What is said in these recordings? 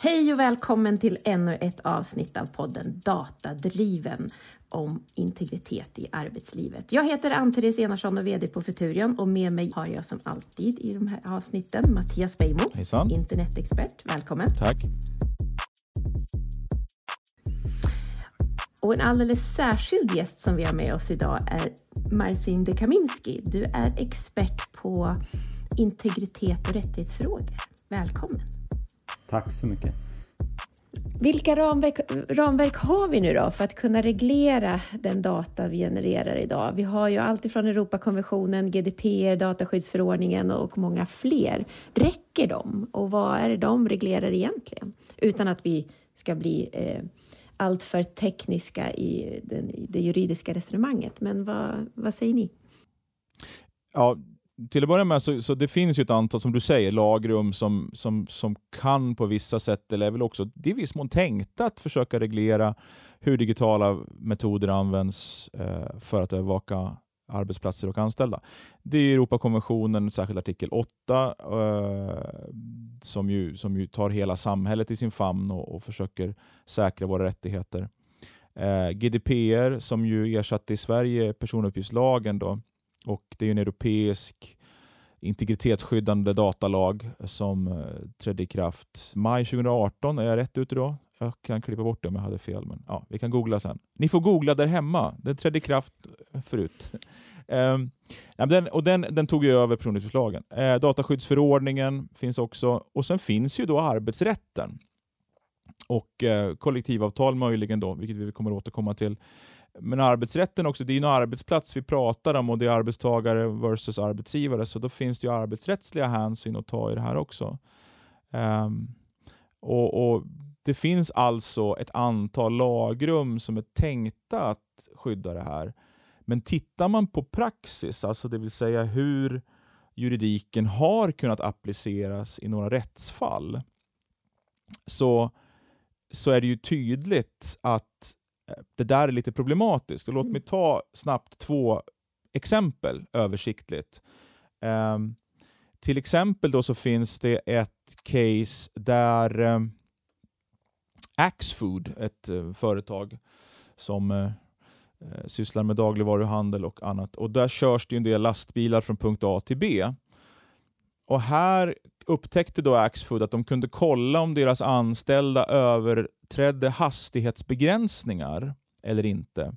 Hej och välkommen till ännu ett avsnitt av podden Datadriven om integritet i arbetslivet. Jag heter Ann-Therese Enarsson och VD på Futurion och med mig har jag som alltid i de här avsnitten Mattias Beijmo, Hejsan. internetexpert. Välkommen! Tack. Och en alldeles särskild gäst som vi har med oss idag är Marcin de Kaminski. Du är expert på integritet och rättighetsfrågor. Välkommen! Tack så mycket. Vilka ramverk, ramverk har vi nu då för att kunna reglera den data vi genererar idag? Vi har ju allt ifrån Europakonventionen, GDPR, dataskyddsförordningen och många fler. Räcker de? Och vad är det de reglerar egentligen? Utan att vi ska bli eh, alltför tekniska i, den, i det juridiska resonemanget. Men vad, vad säger ni? Ja, till att börja med så, så det finns ju ett antal, som du säger, lagrum som, som, som kan på vissa sätt, eller är väl också det är viss mån tänkta att försöka reglera hur digitala metoder används eh, för att övervaka arbetsplatser och anställda. Det är Europakonventionen, särskilt artikel 8, eh, som, ju, som ju tar hela samhället i sin famn och, och försöker säkra våra rättigheter. Eh, GDPR, som ju ersatte i Sverige personuppgiftslagen, då, och det är en europeisk integritetsskyddande datalag som eh, trädde i kraft maj 2018. Är jag rätt ute då? Jag kan klippa bort det om jag hade fel, men ja, vi kan googla sen. Ni får googla där hemma. Den trädde i kraft förut. Ehm, den, och den, den tog ju över personuppgiftslagen. Ehm, dataskyddsförordningen finns också. Och sen finns ju då arbetsrätten. Och eh, kollektivavtal möjligen då, vilket vi kommer återkomma till. Men arbetsrätten också, det är ju en arbetsplats vi pratar om och det är arbetstagare versus arbetsgivare, så då finns det ju arbetsrättsliga hänsyn att ta i det här också. Um, och, och, Det finns alltså ett antal lagrum som är tänkta att skydda det här. Men tittar man på praxis, alltså det vill säga hur juridiken har kunnat appliceras i några rättsfall, så, så är det ju tydligt att det där är lite problematiskt. Och låt mig ta snabbt två exempel översiktligt. Um, till exempel då så finns det ett case där um, Axfood, ett uh, företag som uh, sysslar med dagligvaruhandel och annat, och där körs det en del lastbilar från punkt A till B. Och här upptäckte då Axfood att de kunde kolla om deras anställda överträdde hastighetsbegränsningar eller inte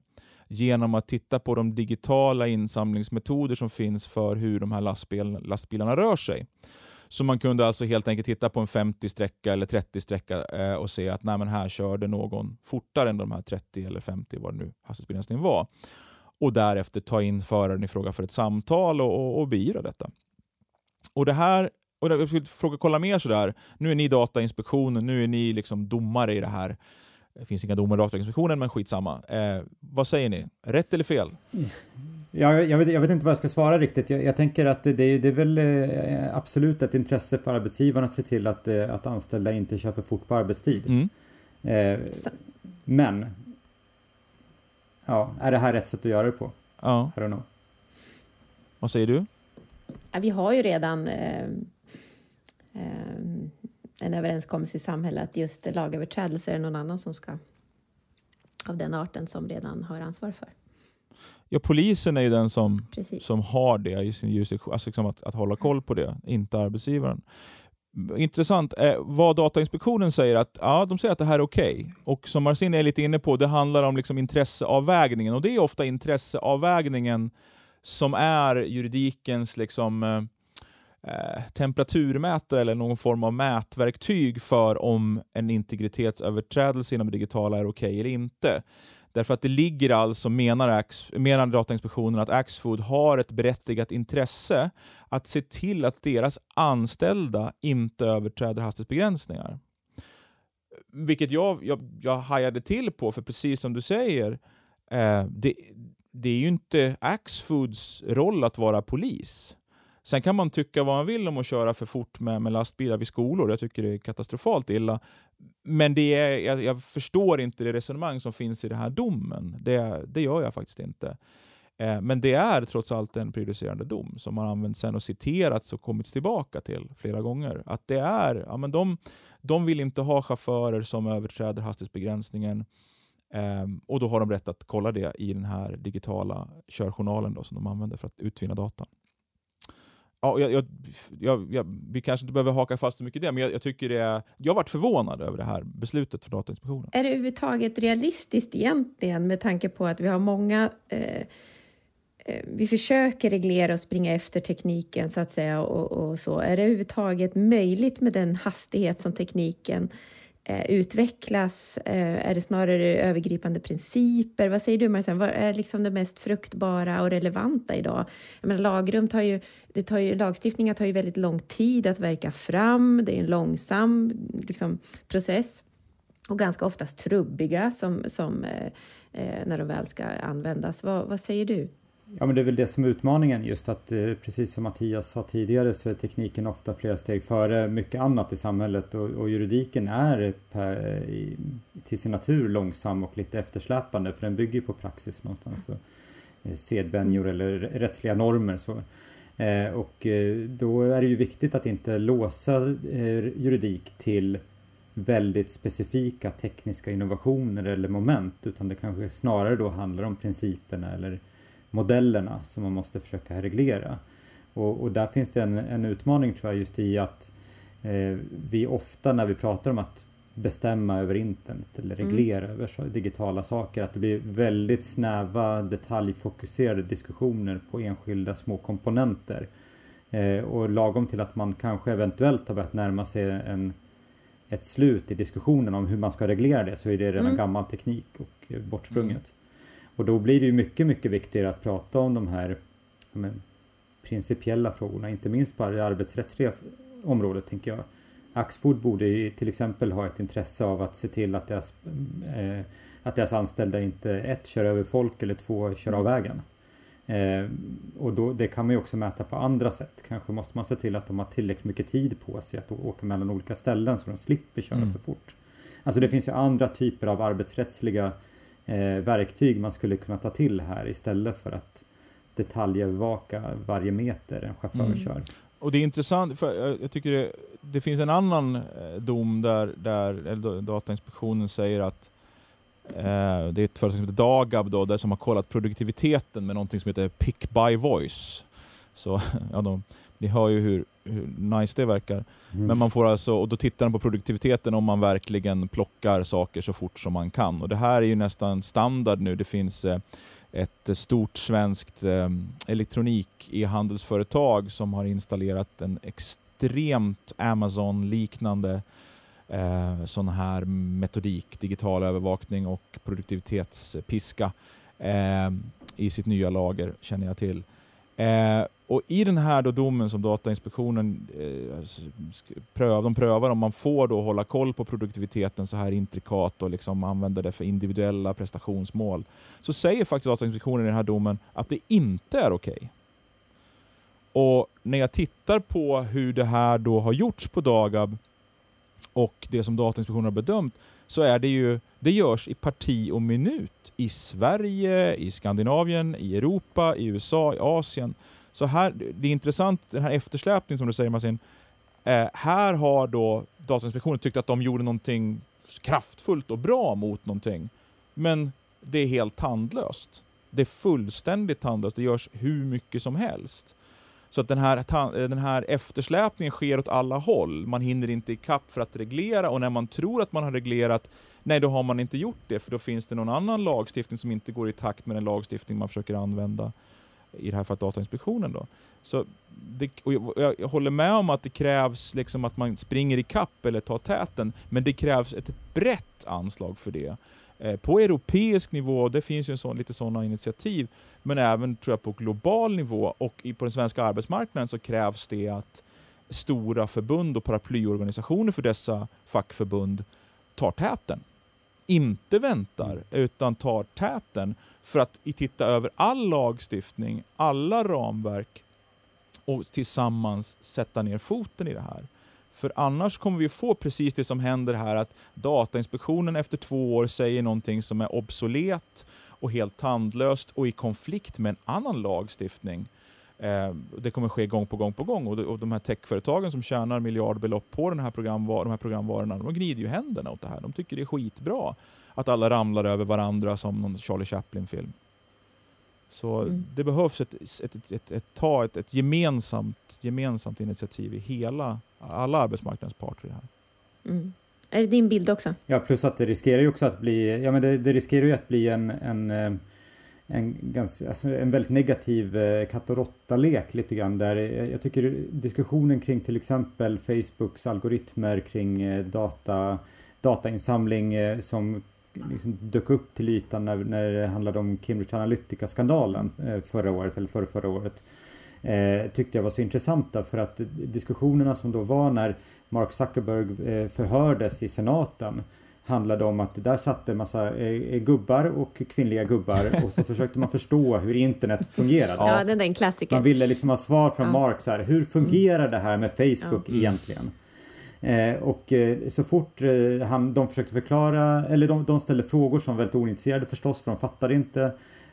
genom att titta på de digitala insamlingsmetoder som finns för hur de här lastbil, lastbilarna rör sig. Så man kunde alltså helt enkelt titta på en 50-sträcka eller 30-sträcka eh, och se att nej, men här körde någon fortare än de här 30 eller 50, vad nu hastighetsbegränsningen var. Och därefter ta in föraren i fråga för ett samtal och, och, och beivra detta. Och det här och jag skulle fråga kolla mer sådär, nu är ni Datainspektionen, nu är ni liksom domare i det här. Det finns inga domare i Datainspektionen, men skitsamma. Eh, vad säger ni? Rätt eller fel? Ja, jag, vet, jag vet inte vad jag ska svara riktigt. Jag, jag tänker att det, det, är väl eh, absolut ett intresse för arbetsgivaren att se till att, eh, att anställda inte kör för fort på arbetstid. Mm. Eh, men, ja, är det här rätt sätt att göra det på? Ja. I don't know. Vad säger du? Ja, vi har ju redan eh, en överenskommelse i samhället att just lagöverträdelser är någon annan som ska av den arten som redan har ansvar för. Ja, polisen är ju den som, som har det i sin jurisdiktion, alltså liksom att, att hålla koll på det, inte arbetsgivaren. Intressant. Eh, vad Datainspektionen säger, att ja, de säger att det här är okej. Okay. Och som Marcin är lite inne på, det handlar om liksom intresseavvägningen. Och det är ofta intresseavvägningen som är juridikens liksom, eh, temperaturmätare eller någon form av mätverktyg för om en integritetsöverträdelse inom det digitala är okej okay eller inte. Därför att det ligger alltså, menar, Ax, menar Datainspektionen, att Axfood har ett berättigat intresse att se till att deras anställda inte överträder hastighetsbegränsningar. Vilket jag, jag, jag hajade till på, för precis som du säger, eh, det, det är ju inte Axfoods roll att vara polis. Sen kan man tycka vad man vill om att köra för fort med, med lastbilar vid skolor. Jag tycker det är katastrofalt illa. Men det är, jag, jag förstår inte det resonemang som finns i den här domen. Det, det gör jag faktiskt inte. Eh, men det är trots allt en prejudicerande dom som har använts sen och citerats och kommits tillbaka till flera gånger. Att det är, ja, men de, de vill inte ha chaufförer som överträder hastighetsbegränsningen um, och då har de rätt att kolla det i den här digitala körjournalen då, som de använder för att utvinna data. Ja, jag, jag, jag, vi kanske inte behöver haka fast så mycket i det, men jag, tycker det är, jag har varit förvånad över det här beslutet från Datainspektionen. Är det överhuvudtaget realistiskt egentligen med tanke på att vi har många eh, Eh, vi försöker reglera och springa efter tekniken så att säga och, och, så. Är det överhuvudtaget möjligt med den hastighet som tekniken eh, utvecklas? Eh, är det snarare övergripande principer? Vad säger du Marcel? Vad är liksom det mest fruktbara och relevanta idag? Jag menar, lagrum tar ju, det tar ju, lagstiftningar tar ju väldigt lång tid att verka fram. Det är en långsam liksom, process och ganska oftast trubbiga som, som eh, eh när de väl ska användas. Vad, vad säger du? Ja men det är väl det som är utmaningen just att eh, precis som Mattias sa tidigare så är tekniken ofta flera steg före mycket annat i samhället och, och juridiken är per, i, till sin natur långsam och lite eftersläpande för den bygger på praxis någonstans. Och, eh, sedvänjor eller rättsliga normer. Så. Eh, och då är det ju viktigt att inte låsa eh, juridik till väldigt specifika tekniska innovationer eller moment utan det kanske snarare då handlar om principerna eller modellerna som man måste försöka reglera. Och, och där finns det en, en, utmaning tror jag just i att eh, vi ofta när vi pratar om att bestämma över internet eller mm. reglera mm. över digitala saker att det blir väldigt snäva detaljfokuserade diskussioner på enskilda små komponenter. Eh, och lagom till att man kanske eventuellt har börjat närma sig en, ett slut i diskussionen om hur man ska reglera det så är det redan mm. gammal teknik och eh, bortsprunget. Och då blir det ju mycket, mycket viktigare att prata om de här men, principiella frågorna, inte minst på det arbetsrättsliga området tänker jag. Axfood borde till exempel ha ett intresse av att se till att deras, eh, att deras anställda inte ett kör över folk eller två kör av vägen. Eh, och då, det kan man ju också mäta på andra sätt. Kanske måste man se till att de har tillräckligt mycket tid på sig att åka mellan olika ställen så de slipper köra mm. för fort. Alltså det finns ju andra typer av arbetsrättsliga verktyg man skulle kunna ta till här istället för att detaljövervaka varje meter en chaufför mm. kör. Och det är intressant, för jag, jag tycker det, det, finns en annan eh, dom där, där Datainspektionen säger att eh, det är ett företag som heter Dagab då, där som har kollat produktiviteten med någonting som heter Pick by Voice. Så ja, de, ni hör ju hur, hur nice det verkar. Mm. Men man får alltså, och då tittar de på produktiviteten om man verkligen plockar saker så fort som man kan. Och det här är ju nästan standard nu. Det finns eh, ett stort svenskt eh, elektronik-e-handelsföretag som har installerat en extremt Amazon-liknande eh, sån här metodik, digital övervakning och produktivitetspiska eh, i sitt nya lager, känner jag till. Eh, och I den här då domen som Datainspektionen eh, alltså, pröv, de prövar om man får då hålla koll på produktiviteten så här intrikat och liksom använda det för individuella prestationsmål, så säger faktiskt Datainspektionen i den här domen att det inte är okej. Okay. Och när jag tittar på hur det här då har gjorts på Dagab och det som Datainspektionen har bedömt, så är det ju, det görs i parti och minut i Sverige, i Skandinavien, i Europa, i USA, i Asien. Så här, det är intressant, den här eftersläpningen som du säger Martin, eh, här har då Datainspektionen tyckt att de gjorde någonting kraftfullt och bra mot någonting. Men det är helt tandlöst. Det är fullständigt tandlöst, det görs hur mycket som helst. Så att den här, eh, den här eftersläpningen sker åt alla håll. Man hinner inte ikapp för att reglera och när man tror att man har reglerat, nej då har man inte gjort det för då finns det någon annan lagstiftning som inte går i takt med den lagstiftning man försöker använda i det här fallet Datainspektionen. Då. Så det, jag, jag, håller med om att det krävs liksom att man springer i kapp eller tar täten, men det krävs ett brett anslag för det. Eh, på europeisk nivå, det finns ju en sån, lite sådana initiativ, men även tror jag på global nivå och på den svenska arbetsmarknaden så krävs det att stora förbund och paraplyorganisationer för dessa fackförbund tar täten. Inte väntar, utan tar täten för att titta över all lagstiftning, alla ramverk och tillsammans sätta ner foten i det här. För annars kommer vi få precis det som händer här att Datainspektionen efter två år säger någonting som är obsolet och helt tandlöst och i konflikt med en annan lagstiftning. Eh, det kommer ske gång på gång på gång och, och de här techföretagen som tjänar miljardbelopp på den här programvar de här programvarorna, de gnider ju händerna åt det här. De tycker det är skitbra att alla ramlar över varandra som någon Charlie Chaplin-film. Så mm. det behövs ett, ett, ett, ett, ett ta ett, ett gemensamt, gemensamt initiativ i hela, alla arbetsmarknadens parter. Här. Mm. Är det din bild också? Ja, plus att det riskerar ju också att bli, ja men det, det riskerar ju att bli en, en, eh, en, ganska, alltså en väldigt negativ eh, katt och råtta-lek lite grann där. Jag tycker diskussionen kring till exempel Facebooks algoritmer kring eh, data, datainsamling som liksom dök upp till ytan när, när det handlade om Cambridge Analytica-skandalen förra året eller förra, förra året eh, tyckte jag var så intressanta för att diskussionerna som då var när Mark Zuckerberg eh, förhördes i senaten handlade om att där satt en massa eh, gubbar och kvinnliga gubbar och så försökte man förstå hur internet fungerade. Ja, den är en klassiker. Man ville liksom ha svar från ja. Mark så här, hur fungerar det här med Facebook ja. egentligen? Eh, och eh, så fort eh, han, de försökte förklara, eller de, de ställde frågor som var väldigt ointresserade förstås för de fattade inte.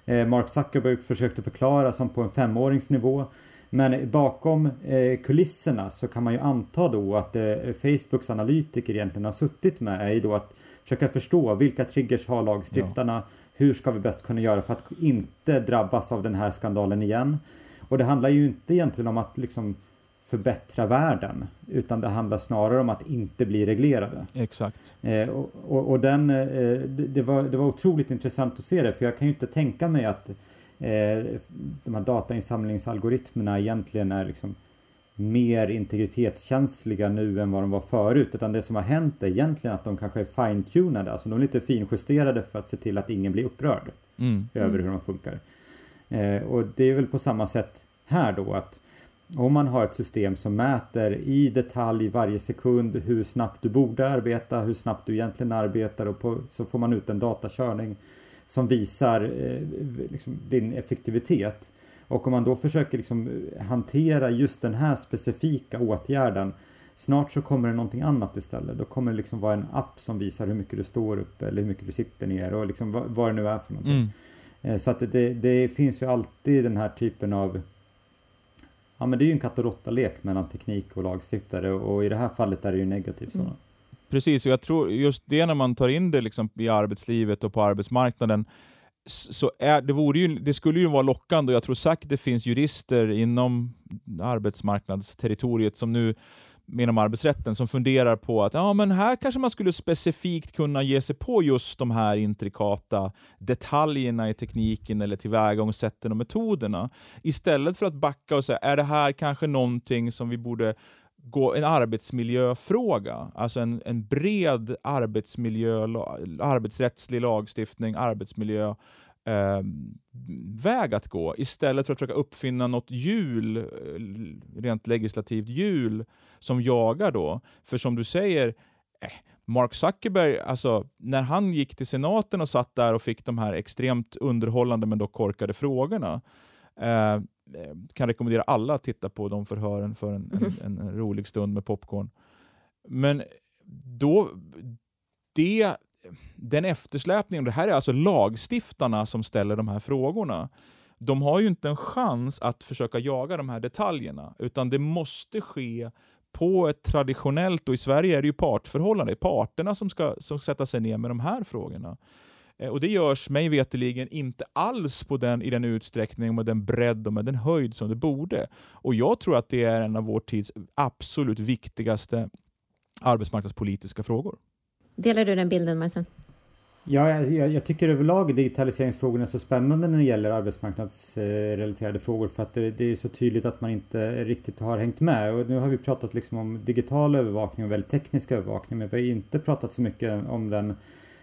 Eh, Mark Zuckerberg försökte förklara som på en femåringsnivå. Men bakom eh, kulisserna så kan man ju anta då att eh, Facebooks analytiker egentligen har suttit med är ju då att försöka förstå vilka triggers har lagstiftarna, ja. hur ska vi bäst kunna göra för att inte drabbas av den här skandalen igen. Och det handlar ju inte egentligen om att liksom förbättra världen utan det handlar snarare om att inte bli reglerade. Exakt. Eh, och, och, och, den, eh, det, var, det var otroligt intressant att se det för jag kan ju inte tänka mig att eh, de här datainsamlingsalgoritmerna egentligen är liksom mer integritetskänsliga nu än vad de var förut utan det som har hänt är egentligen att de kanske är fine-tunade, alltså de är lite finjusterade för att se till att ingen blir upprörd mm. över hur de funkar. Eh, och det är väl på samma sätt här då att om man har ett system som mäter i detalj varje sekund hur snabbt du borde arbeta, hur snabbt du egentligen arbetar och på, så får man ut en datakörning som visar eh, liksom, din effektivitet. Och om man då försöker liksom hantera just den här specifika åtgärden Snart så kommer det någonting annat istället. Då kommer det liksom vara en app som visar hur mycket du står upp eller hur mycket du sitter ner och liksom vad, vad det nu är för någonting. Mm. Eh, så att det, det finns ju alltid den här typen av Ja men det är ju en katt och råtta-lek mellan teknik och lagstiftare och i det här fallet är det ju negativt sådana. Mm. Precis, och jag tror just det när man tar in det liksom i arbetslivet och på arbetsmarknaden, så är, det, vore ju, det skulle ju vara lockande och jag tror säkert det finns jurister inom arbetsmarknadsterritoriet som nu inom arbetsrätten som funderar på att ja, men här kanske man skulle specifikt kunna ge sig på just de här intrikata detaljerna i tekniken eller tillvägagångssätten och metoderna. Istället för att backa och säga, är det här kanske någonting som vi borde gå en arbetsmiljöfråga, alltså en, en bred arbetsmiljö, arbetsrättslig lagstiftning, arbetsmiljö, eh, väg att gå istället för att försöka uppfinna något hjul, eh, rent legislativt hjul, som jagar då. För som du säger, eh, Mark Zuckerberg, alltså, när han gick till senaten och satt där och fick de här extremt underhållande men dock korkade frågorna, eh, kan rekommendera alla att titta på de förhören för en, mm. en, en rolig stund med popcorn. Men då, det den eftersläpningen, det här är alltså lagstiftarna som ställer de här frågorna. De har ju inte en chans att försöka jaga de här detaljerna, utan det måste ske på ett traditionellt, och i Sverige är det ju partförhållande, parterna som ska, som sätta sig ner med de här frågorna. Eh, och Det görs mig veterligen inte alls på den, i den utsträckning, med den bredd och med den höjd som det borde. Och Jag tror att det är en av vår tids absolut viktigaste arbetsmarknadspolitiska frågor. Delar du den bilden Majsen? Ja, jag, jag, tycker överlag digitaliseringsfrågorna är så spännande när det gäller arbetsmarknadsrelaterade frågor för att det, det, är så tydligt att man inte riktigt har hängt med. Och nu har vi pratat liksom om digital övervakning och väldigt teknisk övervakning men vi har inte pratat så mycket om den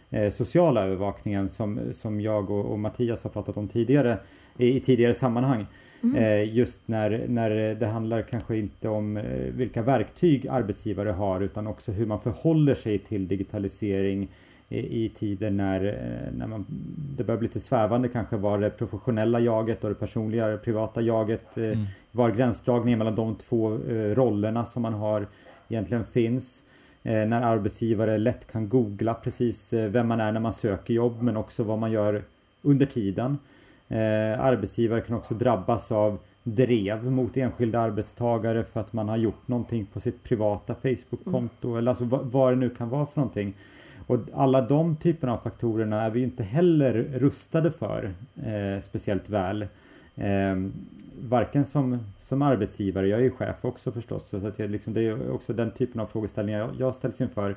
eh, sociala övervakningen som, som jag och, och Mattias har pratat om tidigare i, i tidigare sammanhang. Mm. Eh, just när, när det handlar kanske inte om eh, vilka verktyg arbetsgivare har utan också hur man förhåller sig till digitalisering i, i tider när, eh, när man, det börjar bli lite svävande kanske var det professionella jaget och det personliga, det privata jaget. Mm. Var gränsdragningen mellan de två rollerna som man har egentligen finns. När arbetsgivare lätt kan googla precis vem man är när man söker jobb men också vad man gör under tiden. Eh, arbetsgivare kan också drabbas av drev mot enskilda arbetstagare för att man har gjort någonting på sitt privata Facebook-konto mm. eller alltså vad, vad det nu kan vara för någonting. Och alla de typerna av faktorerna är vi inte heller rustade för eh, speciellt väl. Eh, varken som, som arbetsgivare, jag är ju chef också förstås, så att jag, liksom, det är också den typen av frågeställningar jag, jag ställs inför.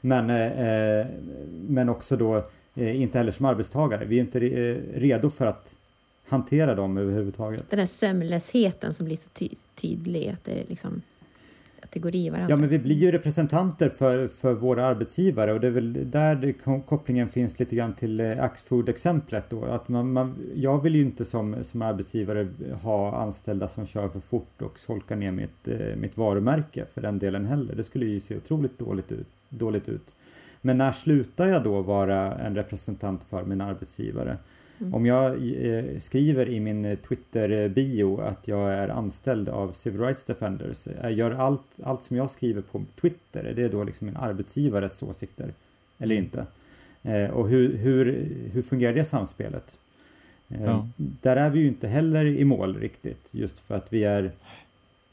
Men, eh, men också då eh, inte heller som arbetstagare. Vi är inte eh, redo för att hantera dem överhuvudtaget. Den här sömnlösheten som blir så ty tydlig, att det, liksom, att det går i varandra. Ja, men vi blir ju representanter för, för våra arbetsgivare och det är väl där kopplingen finns lite grann till eh, Axfood-exemplet då. Att man, man, jag vill ju inte som, som arbetsgivare ha anställda som kör för fort och solkar ner mitt, eh, mitt varumärke för den delen heller. Det skulle ju se otroligt dåligt ut. Dåligt ut. Men när slutar jag då vara en representant för min arbetsgivare? Mm. Om jag eh, skriver i min eh, Twitter-bio att jag är anställd av Civil Rights Defenders, jag eh, gör allt, allt som jag skriver på Twitter, är det då liksom min arbetsgivares åsikter? Eller mm. inte? och hur, hur, hur fungerar det samspelet? Ja. Där är vi ju inte heller i mål riktigt, just för att vi är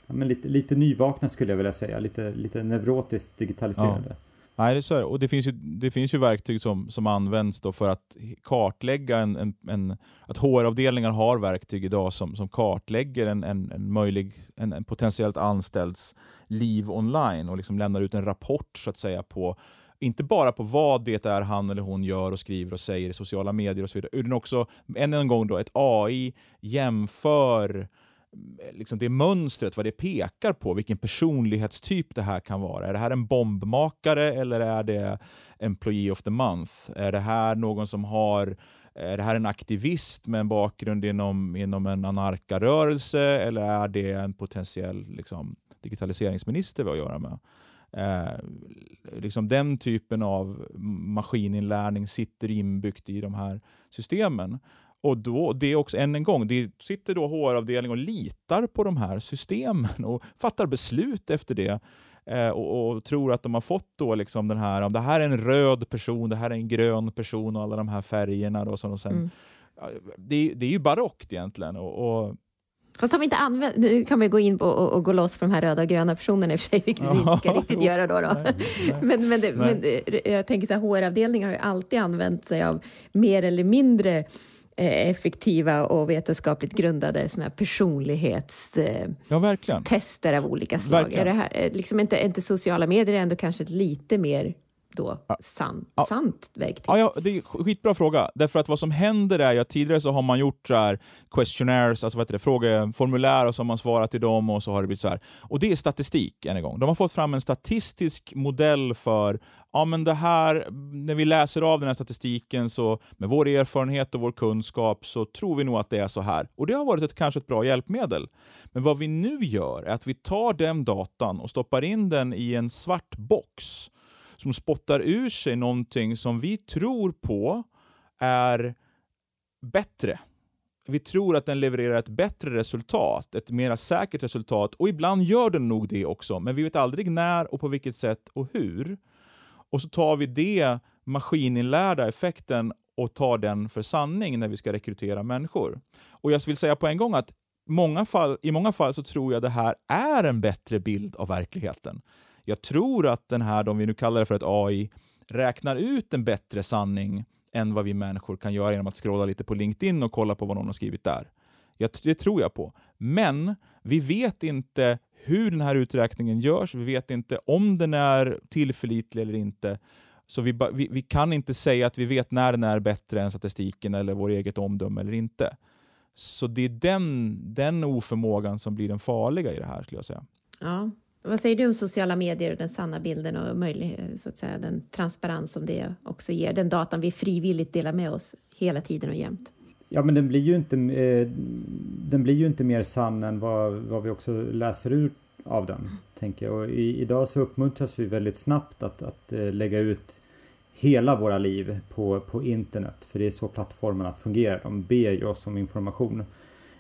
ja, men lite, lite nyvakna skulle jag vilja säga, lite, lite neurotiskt digitaliserade. Ja. Nej, det är så här. Och det finns ju, det finns ju verktyg som, som används då för att kartlägga en, en, en att HR-avdelningar har verktyg idag som, som kartlägger en, en, en möjlig, en, en potentiellt anställds liv online och liksom lämnar ut en rapport så att säga på inte bara på vad det är han eller hon gör och skriver och säger i sociala medier och så vidare, utan också än en gång då ett AI jämför liksom det mönstret, vad det pekar på, vilken personlighetstyp det här kan vara. Är det här en bombmakare eller är det Employee of the Month? Är det här någon som har är det här en aktivist med en bakgrund inom, inom en anarkarörelse eller är det en potentiell liksom, digitaliseringsminister vi har att göra med? Eh, liksom den typen av maskininlärning sitter inbyggt i de här systemen. Och då, det är också, än en gång, det sitter då HR-avdelningen och litar på de här systemen och fattar beslut efter det. Eh, och, och, tror att de har fått då liksom den här, om det här är en röd person, det här är en grön person och alla de här färgerna. Då, som de sen, mm. det, det, är ju barockt egentligen. Och, och Fast har vi inte använt, nu kan man gå in på och, och, gå loss på de här röda och gröna personerna i och för sig, vilket vi inte ska riktigt göra då. då. Nej, nej, men, men, det, men jag tänker så här, HR-avdelningar har ju alltid använt sig av mer eller mindre effektiva och vetenskapligt grundade såna personlighetstester ja, av olika slag. Är det här, eh, liksom inte, inte sociala medier är ändå kanske lite mer då san, ja. sant verktyg? Ja, ja, det är en skitbra fråga. Därför att vad som händer är att tidigare så har man gjort så här questionnaires, alltså vad heter det, frågeformulär och så har man svarat i dem och så har det blivit så här. Och det är statistik än en gång. De har fått fram en statistisk modell för, ja men det här, när vi läser av den här statistiken så med vår erfarenhet och vår kunskap så tror vi nog att det är så här. Och det har varit ett, kanske ett bra hjälpmedel. Men vad vi nu gör är att vi tar den datan och stoppar in den i en svart box som spottar ur sig någonting som vi tror på är bättre. Vi tror att den levererar ett bättre resultat, ett mer säkert resultat och ibland gör den nog det också, men vi vet aldrig när och på vilket sätt och hur. Och så tar vi det maskininlärda effekten och tar den för sanning när vi ska rekrytera människor. Och jag vill säga på en gång att många fall, i många fall så tror jag det här är en bättre bild av verkligheten. Jag tror att den här, om vi nu kallar det för ett AI, räknar ut en bättre sanning än vad vi människor kan göra genom att scrolla lite på LinkedIn och kolla på vad någon har skrivit där. det tror jag på. Men vi vet inte hur den här uträkningen görs, vi vet inte om den är tillförlitlig eller inte. Så vi, vi, vi, kan inte säga att vi vet när den är bättre än statistiken eller vår eget omdöme eller inte. Så det är den, den oförmågan som blir den farliga i det här skulle jag säga. Ja, vad säger du om sociala medier och den sanna bilden och möjlig, så att säga, den transparens som det också ger? Den datan vi frivilligt delar med oss hela tiden och jämt. Ja, men den blir ju inte, eh, den blir ju inte mer sann än vad, vad vi också läser ut av den. Tänker jag. Och i, idag så uppmuntras vi väldigt snabbt att, att eh, lägga ut hela våra liv på, på internet. För det är så plattformarna fungerar. De ber ju oss om information.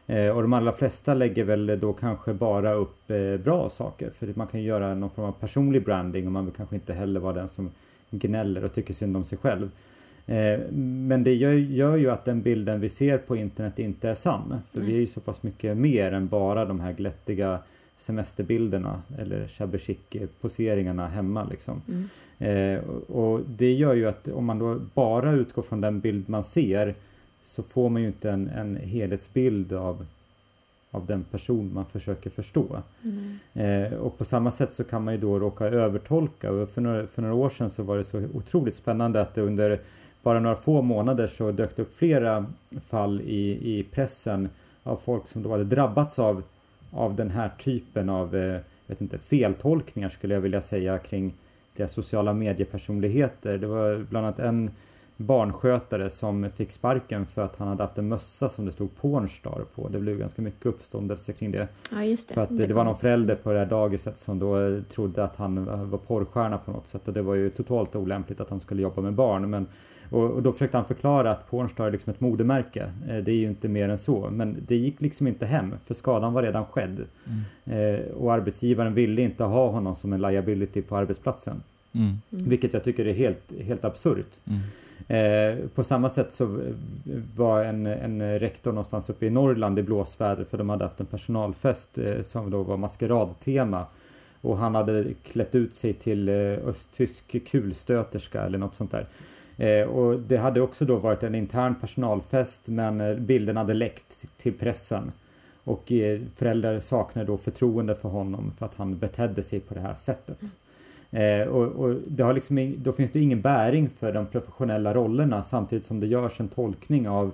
Eh, och de allra flesta lägger väl då kanske bara upp eh, bra saker. För man kan ju göra någon form av personlig branding och man vill kanske inte heller vara den som gnäller och tycker synd om sig själv. Eh, men det gör, gör, ju att den bilden vi ser på internet inte är sann. För mm. vi är ju så pass mycket mer än bara de här glättiga semesterbilderna eller shabby poseringarna hemma. Liksom. Mm. Eh, och det gör ju att om man då bara utgår från den bild man ser så får man ju inte en, en helhetsbild av, av den person man försöker förstå. Mm. Eh, och på samma sätt så kan man ju då råka övertolka och för några, för några år sedan så var det så otroligt spännande att det under bara några få månader så dök det upp flera fall i, i pressen av folk som då hade drabbats av, av den här typen av eh, vet inte, feltolkningar skulle jag vilja säga kring deras sociala mediepersonligheter. Det var bland annat en barnskötare som fick sparken för att han hade haft en mössa som det stod Pornstar på. Det blev ganska mycket uppståndelse kring det. Ja, det. För att det, det var någon förälder på det här dagiset som då trodde att han var porrstjärna på något sätt och det var ju totalt olämpligt att han skulle jobba med barn. Men, och, och då försökte han förklara att Pornstar är liksom ett modemärke. Eh, det är ju inte mer än så. Men det gick liksom inte hem för skadan var redan skedd. Mm. Eh, och arbetsgivaren ville inte ha honom som en liability på arbetsplatsen. Mm. Vilket jag tycker är helt, helt absurt. Mm. Eh, på samma sätt så var en, en rektor någonstans uppe i Norrland i blåsväder för de hade haft en personalfest eh, som då var maskeradtema. Och han hade klätt ut sig till eh, östtysk kulstöterska eller något sånt där. Eh, och det hade också då varit en intern personalfest men eh, bilden hade läckt till pressen. Och eh, föräldrar saknade då förtroende för honom för att han betedde sig på det här sättet. Eh, och, och, det har liksom, då finns det ingen bäring för de professionella rollerna samtidigt som det görs en tolkning av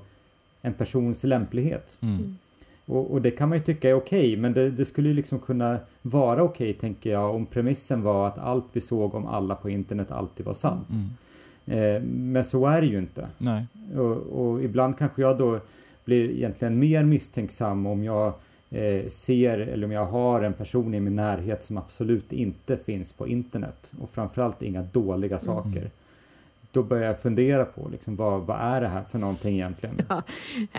en persons lämplighet. Mm. mm. Och, och, det kan man ju tycka är okej, okay, men det, det, skulle ju liksom kunna vara okej, okay, tänker jag, om premissen var att allt vi såg om alla på internet alltid var sant. Mm. Eh, men så är det ju inte. Och, och, ibland kanske jag då blir egentligen mer misstänksam om jag eh, ser eller om jag har en person i min närhet som absolut inte finns på internet och framförallt inga dåliga mm. saker. Mm. Då börjar jag fundera på liksom, vad, vad är det här för någonting egentligen? Ja,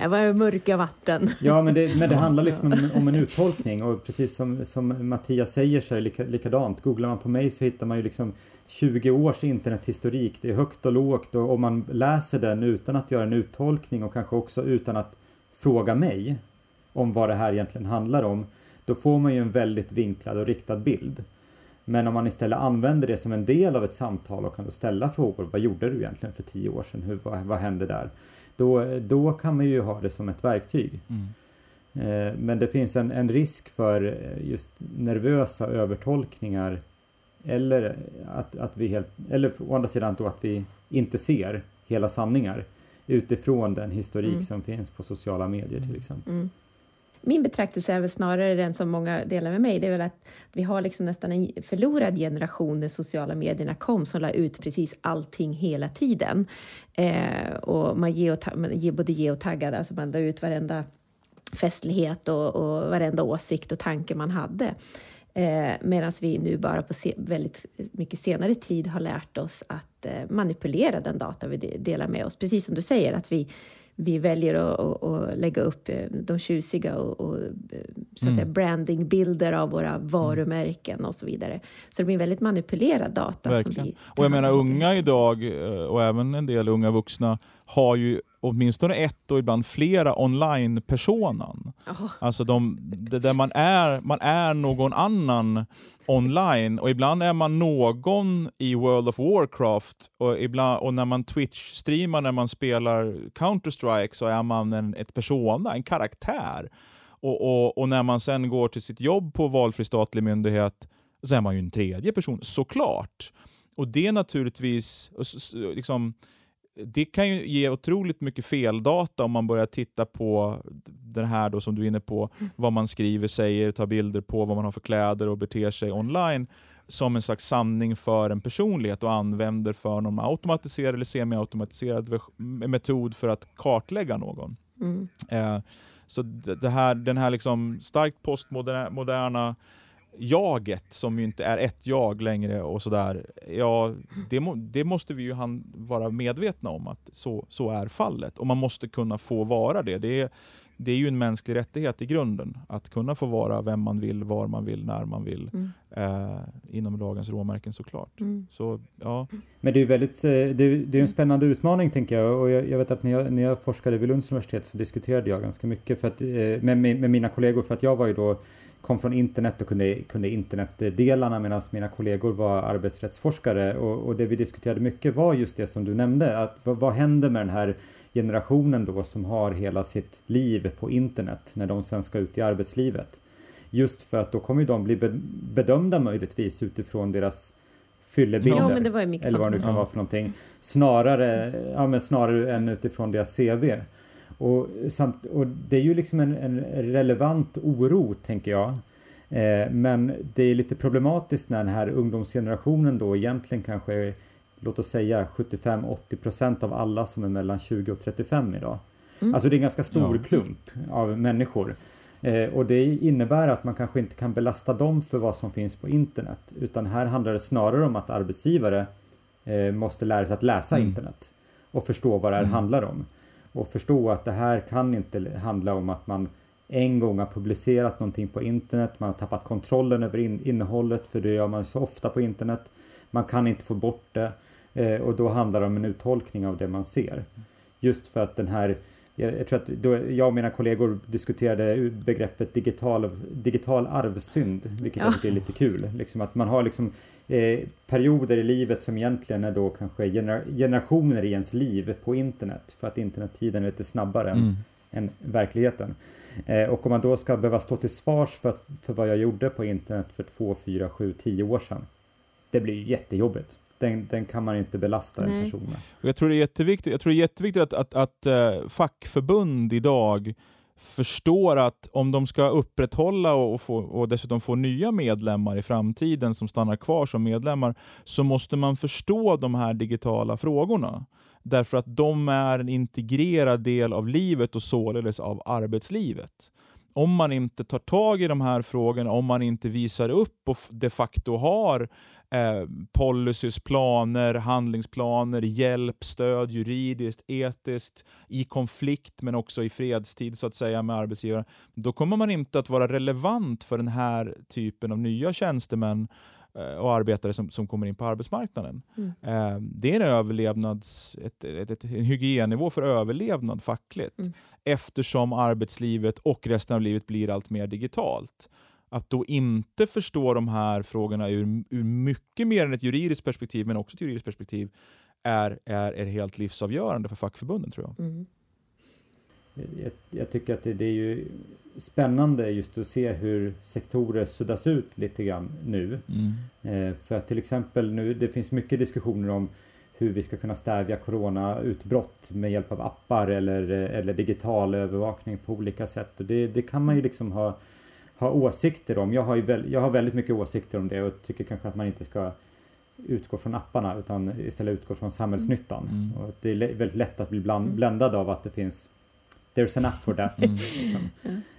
det var mörka vatten. Ja, men det, men det handlar liksom om, om en uttolkning och precis som, som Mattias säger så är det lika, likadant. Googlar man på mig så hittar man ju liksom 20 års internethistorik. Det är högt och lågt och om man läser den utan att göra en uttolkning och kanske också utan att fråga mig om vad det här egentligen handlar om, då får man ju en väldigt vinklad och riktad bild. Men om man istället använder det som en del av ett samtal och kan då ställa frågor. Vad gjorde du egentligen för tio år sedan? Hur, vad, vad hände där? Då, då kan man ju ha det som ett verktyg. Mm. Eh, men det finns en, en risk för eh, just nervösa övertolkningar eller att, att vi helt, eller å andra sidan då att vi inte ser hela sanningar utifrån den historik mm. som finns på sociala medier till exempel. Mm min betraktelse är väl snarare den som många delar med mig. Det är väl att vi har liksom nästan en förlorad generation när sociala medierna kom som la ut precis allting hela tiden. Eh, och man ger, man både ge och taggade, alltså man la ut varenda festlighet och, och varenda åsikt och tanke man hade. Eh, Medan vi nu bara på se väldigt mycket senare tid har lärt oss att eh, manipulera den data vi delar med oss. Precis som du säger, att vi vi väljer att, att, att, lägga upp eh, de tjusiga och, och eh, så att mm. säga, brandingbilder av våra varumärken och så vidare. Så det blir väldigt manipulerad data. Verkligen. Som vi och jag menar unga idag eh, och även en del unga vuxna har ju åtminstone ett och ibland flera online-personan. Oh. Alltså de, där man är, man är någon annan online och ibland är man någon i World of Warcraft och, ibland, och när man Twitch-streamar när man spelar Counter-Strike så är man en ett persona, en karaktär. Och, och, och, när man sen går till sitt jobb på valfri statlig myndighet så är man ju en tredje person, såklart. Och det är naturligtvis liksom, det kan ju ge otroligt mycket feldata om man börjar titta på det här då som du är inne på, mm. vad man skriver, säger, tar bilder på, vad man har för kläder och beter sig online som en slags sanning för en personlighet och använder för någon automatiserad eller semi-automatiserad metod för att kartlägga någon. Mm. Eh, så det här, den här liksom starkt postmoderna jaget, som ju inte är ett jag längre och sådär, ja, det, må, det, måste vi ju han vara medvetna om att så, så är fallet. Och man måste kunna få vara det. Det är, det är ju en mänsklig rättighet i grunden att kunna få vara vem man vill, var man vill, när man vill. Mm. Eh, inom lagens råmärken såklart. Mm. Så, ja. Men det är väldigt, eh, det är, det är en spännande utmaning tänker jag och jag, jag, vet att när jag, när jag forskade vid Lunds universitet så diskuterade jag ganska mycket för att, eh, med, med, mina kollegor för att jag var ju då kom från internet och kunde, kunde internetdelarna medan mina kollegor var arbetsrättsforskare och, och, det vi diskuterade mycket var just det som du nämnde att vad, vad händer med den här generationen då som har hela sitt liv på internet när de sen ska ut i arbetslivet. Just för att då kommer de bli bedömda möjligtvis utifrån deras fyllebilder. Ja, eller vad det nu kan ja. vara för någonting. Snarare, ja, men snarare än utifrån deras CV. Och, samt, och det är ju liksom en, en relevant oro, tänker jag. Eh, men det är lite problematiskt när den här ungdomsgenerationen då egentligen kanske låt oss säga 75-80% av alla som är mellan 20 och 35 idag. Mm. Alltså det är en ganska stor ja. klump av människor. Eh, och det innebär att man kanske inte kan belasta dem för vad som finns på internet. Utan här handlar det snarare om att arbetsgivare eh, måste lära sig att läsa mm. internet. Och förstå vad det här mm. handlar om. Och förstå att det här kan inte handla om att man en gång har publicerat någonting på internet, man har tappat kontrollen över in innehållet för det gör man så ofta på internet. Man kan inte få bort det eh, och då handlar det om en uttolkning av det man ser. Just för att den här jag, tror att då, jag och mina kollegor diskuterade begreppet digital, digital arvsynd, vilket ja. jag tycker är lite kul. Liksom att man har liksom eh, perioder i livet som egentligen är då kanske gener generationer i ens liv på internet, för att internettiden är lite snabbare mm. än, än verkligheten. Eh, och om man då ska behöva stå till svars för, för vad jag gjorde på internet för två, fyra, sju, tio år sedan, det blir jättejobbigt den, den kan man inte belasta Nej. en person med. Jag tror det är jätteviktigt, jag tror det är jätteviktigt att, att, att uh, fackförbund idag förstår att om de ska upprätthålla och, få, och dessutom få nya medlemmar i framtiden som stannar kvar som medlemmar, så måste man förstå de här digitala frågorna. Därför att de är en integrerad del av livet och således av arbetslivet om man inte tar tag i de här frågorna, om man inte visar upp och de facto har eh, policies, planer, handlingsplaner, hjälp, stöd juridiskt, etiskt, i konflikt men också i fredstid så att säga med arbetsgivaren, då kommer man inte att vara relevant för den här typen av nya tjänstemän och arbetare som, som kommer in på arbetsmarknaden. Mm. Eh, det är en, överlevnads, ett, ett, ett, en hygiennivå för överlevnad fackligt mm. eftersom arbetslivet och resten av livet blir allt mer digitalt. Att då inte förstå de här frågorna ur, ur mycket mer än ett juridiskt perspektiv, men också ett juridiskt perspektiv, är, är, är helt livsavgörande för fackförbunden tror jag. Mm. Jag, jag, tycker att det, det, är ju spännande just att se hur sektorer suddas ut lite grann nu. Mm. Eh, för att till exempel nu, det finns mycket diskussioner om hur vi ska kunna stävja coronautbrott med hjälp av appar eller, eller digital övervakning på olika sätt. Och det, det kan man ju liksom ha, ha åsikter om. Jag har, ju väl, jag har väldigt mycket åsikter om det och tycker kanske att man inte ska utgå från apparna utan istället utgå från samhällsnyttan. Mm. Och det är väldigt lätt att bli bland, mm. bländad av att det finns There's an app for that. Mm. Liksom.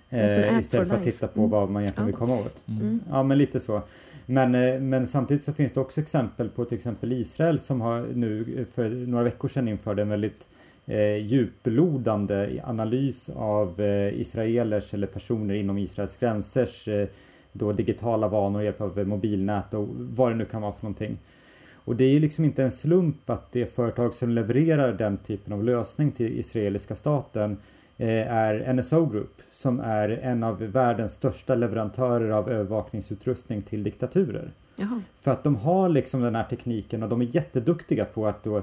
Eh, istället för att titta på mm. vad man egentligen vill komma åt. Mm. mm. Ja men lite så. Men, eh, men samtidigt så finns det också exempel på till exempel Israel som har nu för några veckor sedan införde en väldigt eh, djuplodande analys av eh, israelers eller personer inom Israels gränsers eh, då digitala vanor hjälp av mobilnät och vad det nu kan vara för någonting. Och det är ju liksom inte en slump att det företag som levererar den typen av lösning till israeliska staten Eh, är NSO Group som är en av världens största leverantörer av övervakningsutrustning till diktaturer. Jaha. För att de har liksom den här tekniken och de är jätteduktiga på att då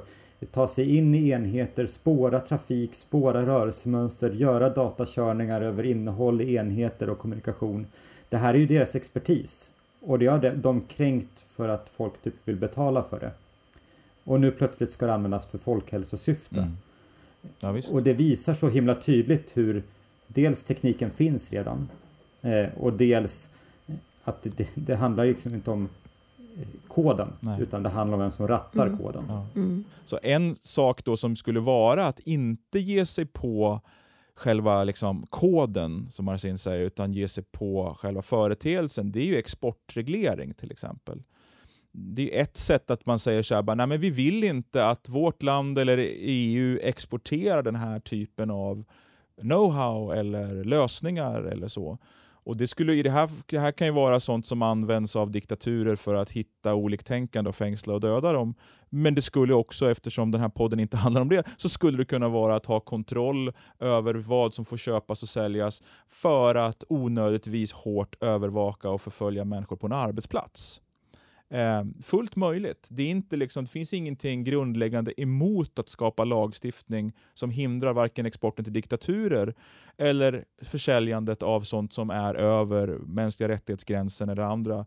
ta sig in i enheter, spåra trafik, spåra rörelsemönster, göra datakörningar över innehåll i enheter och kommunikation. Det här är ju deras expertis och det har de kränkt för att folk typ vill betala för det. Och nu plötsligt ska det användas för folkhälsosyfte. Mm. Ja, och det visar så himla tydligt hur dels tekniken finns redan eh, och dels att det, det handlar liksom inte om eh, koden Nej. utan det handlar om vem som rattar mm. koden. Ja. Mm. Så en sak då som skulle vara att inte ge sig på själva liksom koden som Marcin säger utan ge sig på själva företeelsen det är ju exportreglering till exempel det är ett sätt att man säger så här, nej men vi vill inte att vårt land eller EU exporterar den här typen av know-how eller lösningar eller så. Och det, skulle, det, här, det här kan ju vara sånt som används av diktaturer för att hitta oliktänkande och fängsla och döda dem. Men det skulle också, eftersom den här podden inte handlar om det, så skulle det kunna vara att ha kontroll över vad som får köpas och säljas för att onödigtvis hårt övervaka och förfölja människor på en arbetsplats. Eh, fullt möjligt. Det, är inte liksom, det finns ingenting grundläggande emot att skapa lagstiftning som hindrar varken exporten till diktaturer eller försäljandet av sånt som är över mänskliga rättighetsgränsen eller andra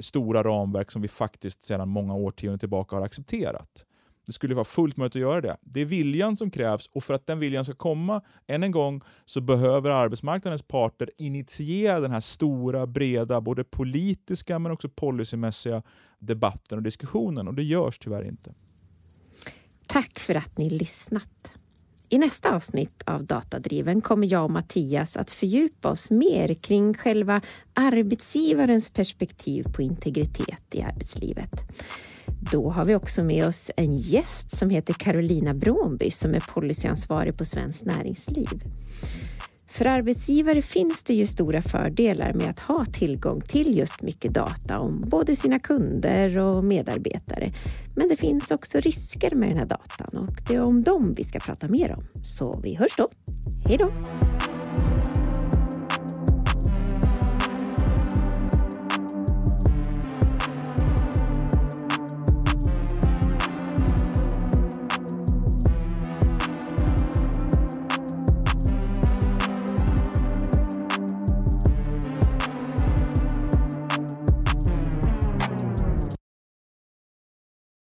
stora ramverk som vi faktiskt sedan många årtionden tillbaka har accepterat. Det skulle vara fullt möjligt att göra det. Det är viljan som krävs och för att den viljan ska komma, än en gång, så behöver arbetsmarknadens parter initiera den här stora, breda, både politiska men också policymässiga debatten och diskussionen och det görs tyvärr inte. Tack för att ni lyssnat. I nästa avsnitt av Datadriven kommer jag och Mattias att fördjupa oss mer kring själva arbetsgivarens perspektiv på integritet i arbetslivet. Då har vi också med oss en gäst som heter Carolina Brånby som är policyansvarig på Svenskt Näringsliv. För arbetsgivare finns det ju stora fördelar med att ha tillgång till just mycket data om både sina kunder och medarbetare. Men det finns också risker med den här datan och det är om dem vi ska prata mer om. Så vi hörs då. Hej då!